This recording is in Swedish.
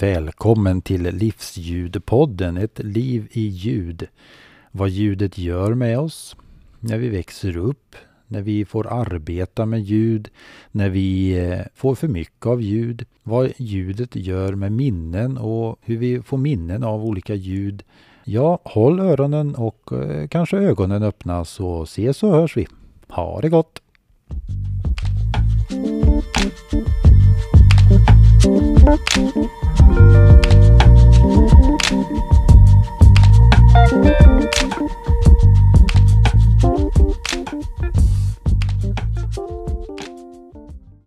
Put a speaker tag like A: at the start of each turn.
A: Välkommen till Livsljudpodden, ett liv i ljud. Vad ljudet gör med oss när vi växer upp, när vi får arbeta med ljud, när vi eh, får för mycket av ljud, vad ljudet gör med minnen och hur vi får minnen av olika ljud. Ja, håll öronen och eh, kanske ögonen öppna så ses och hörs vi. Ha det gott!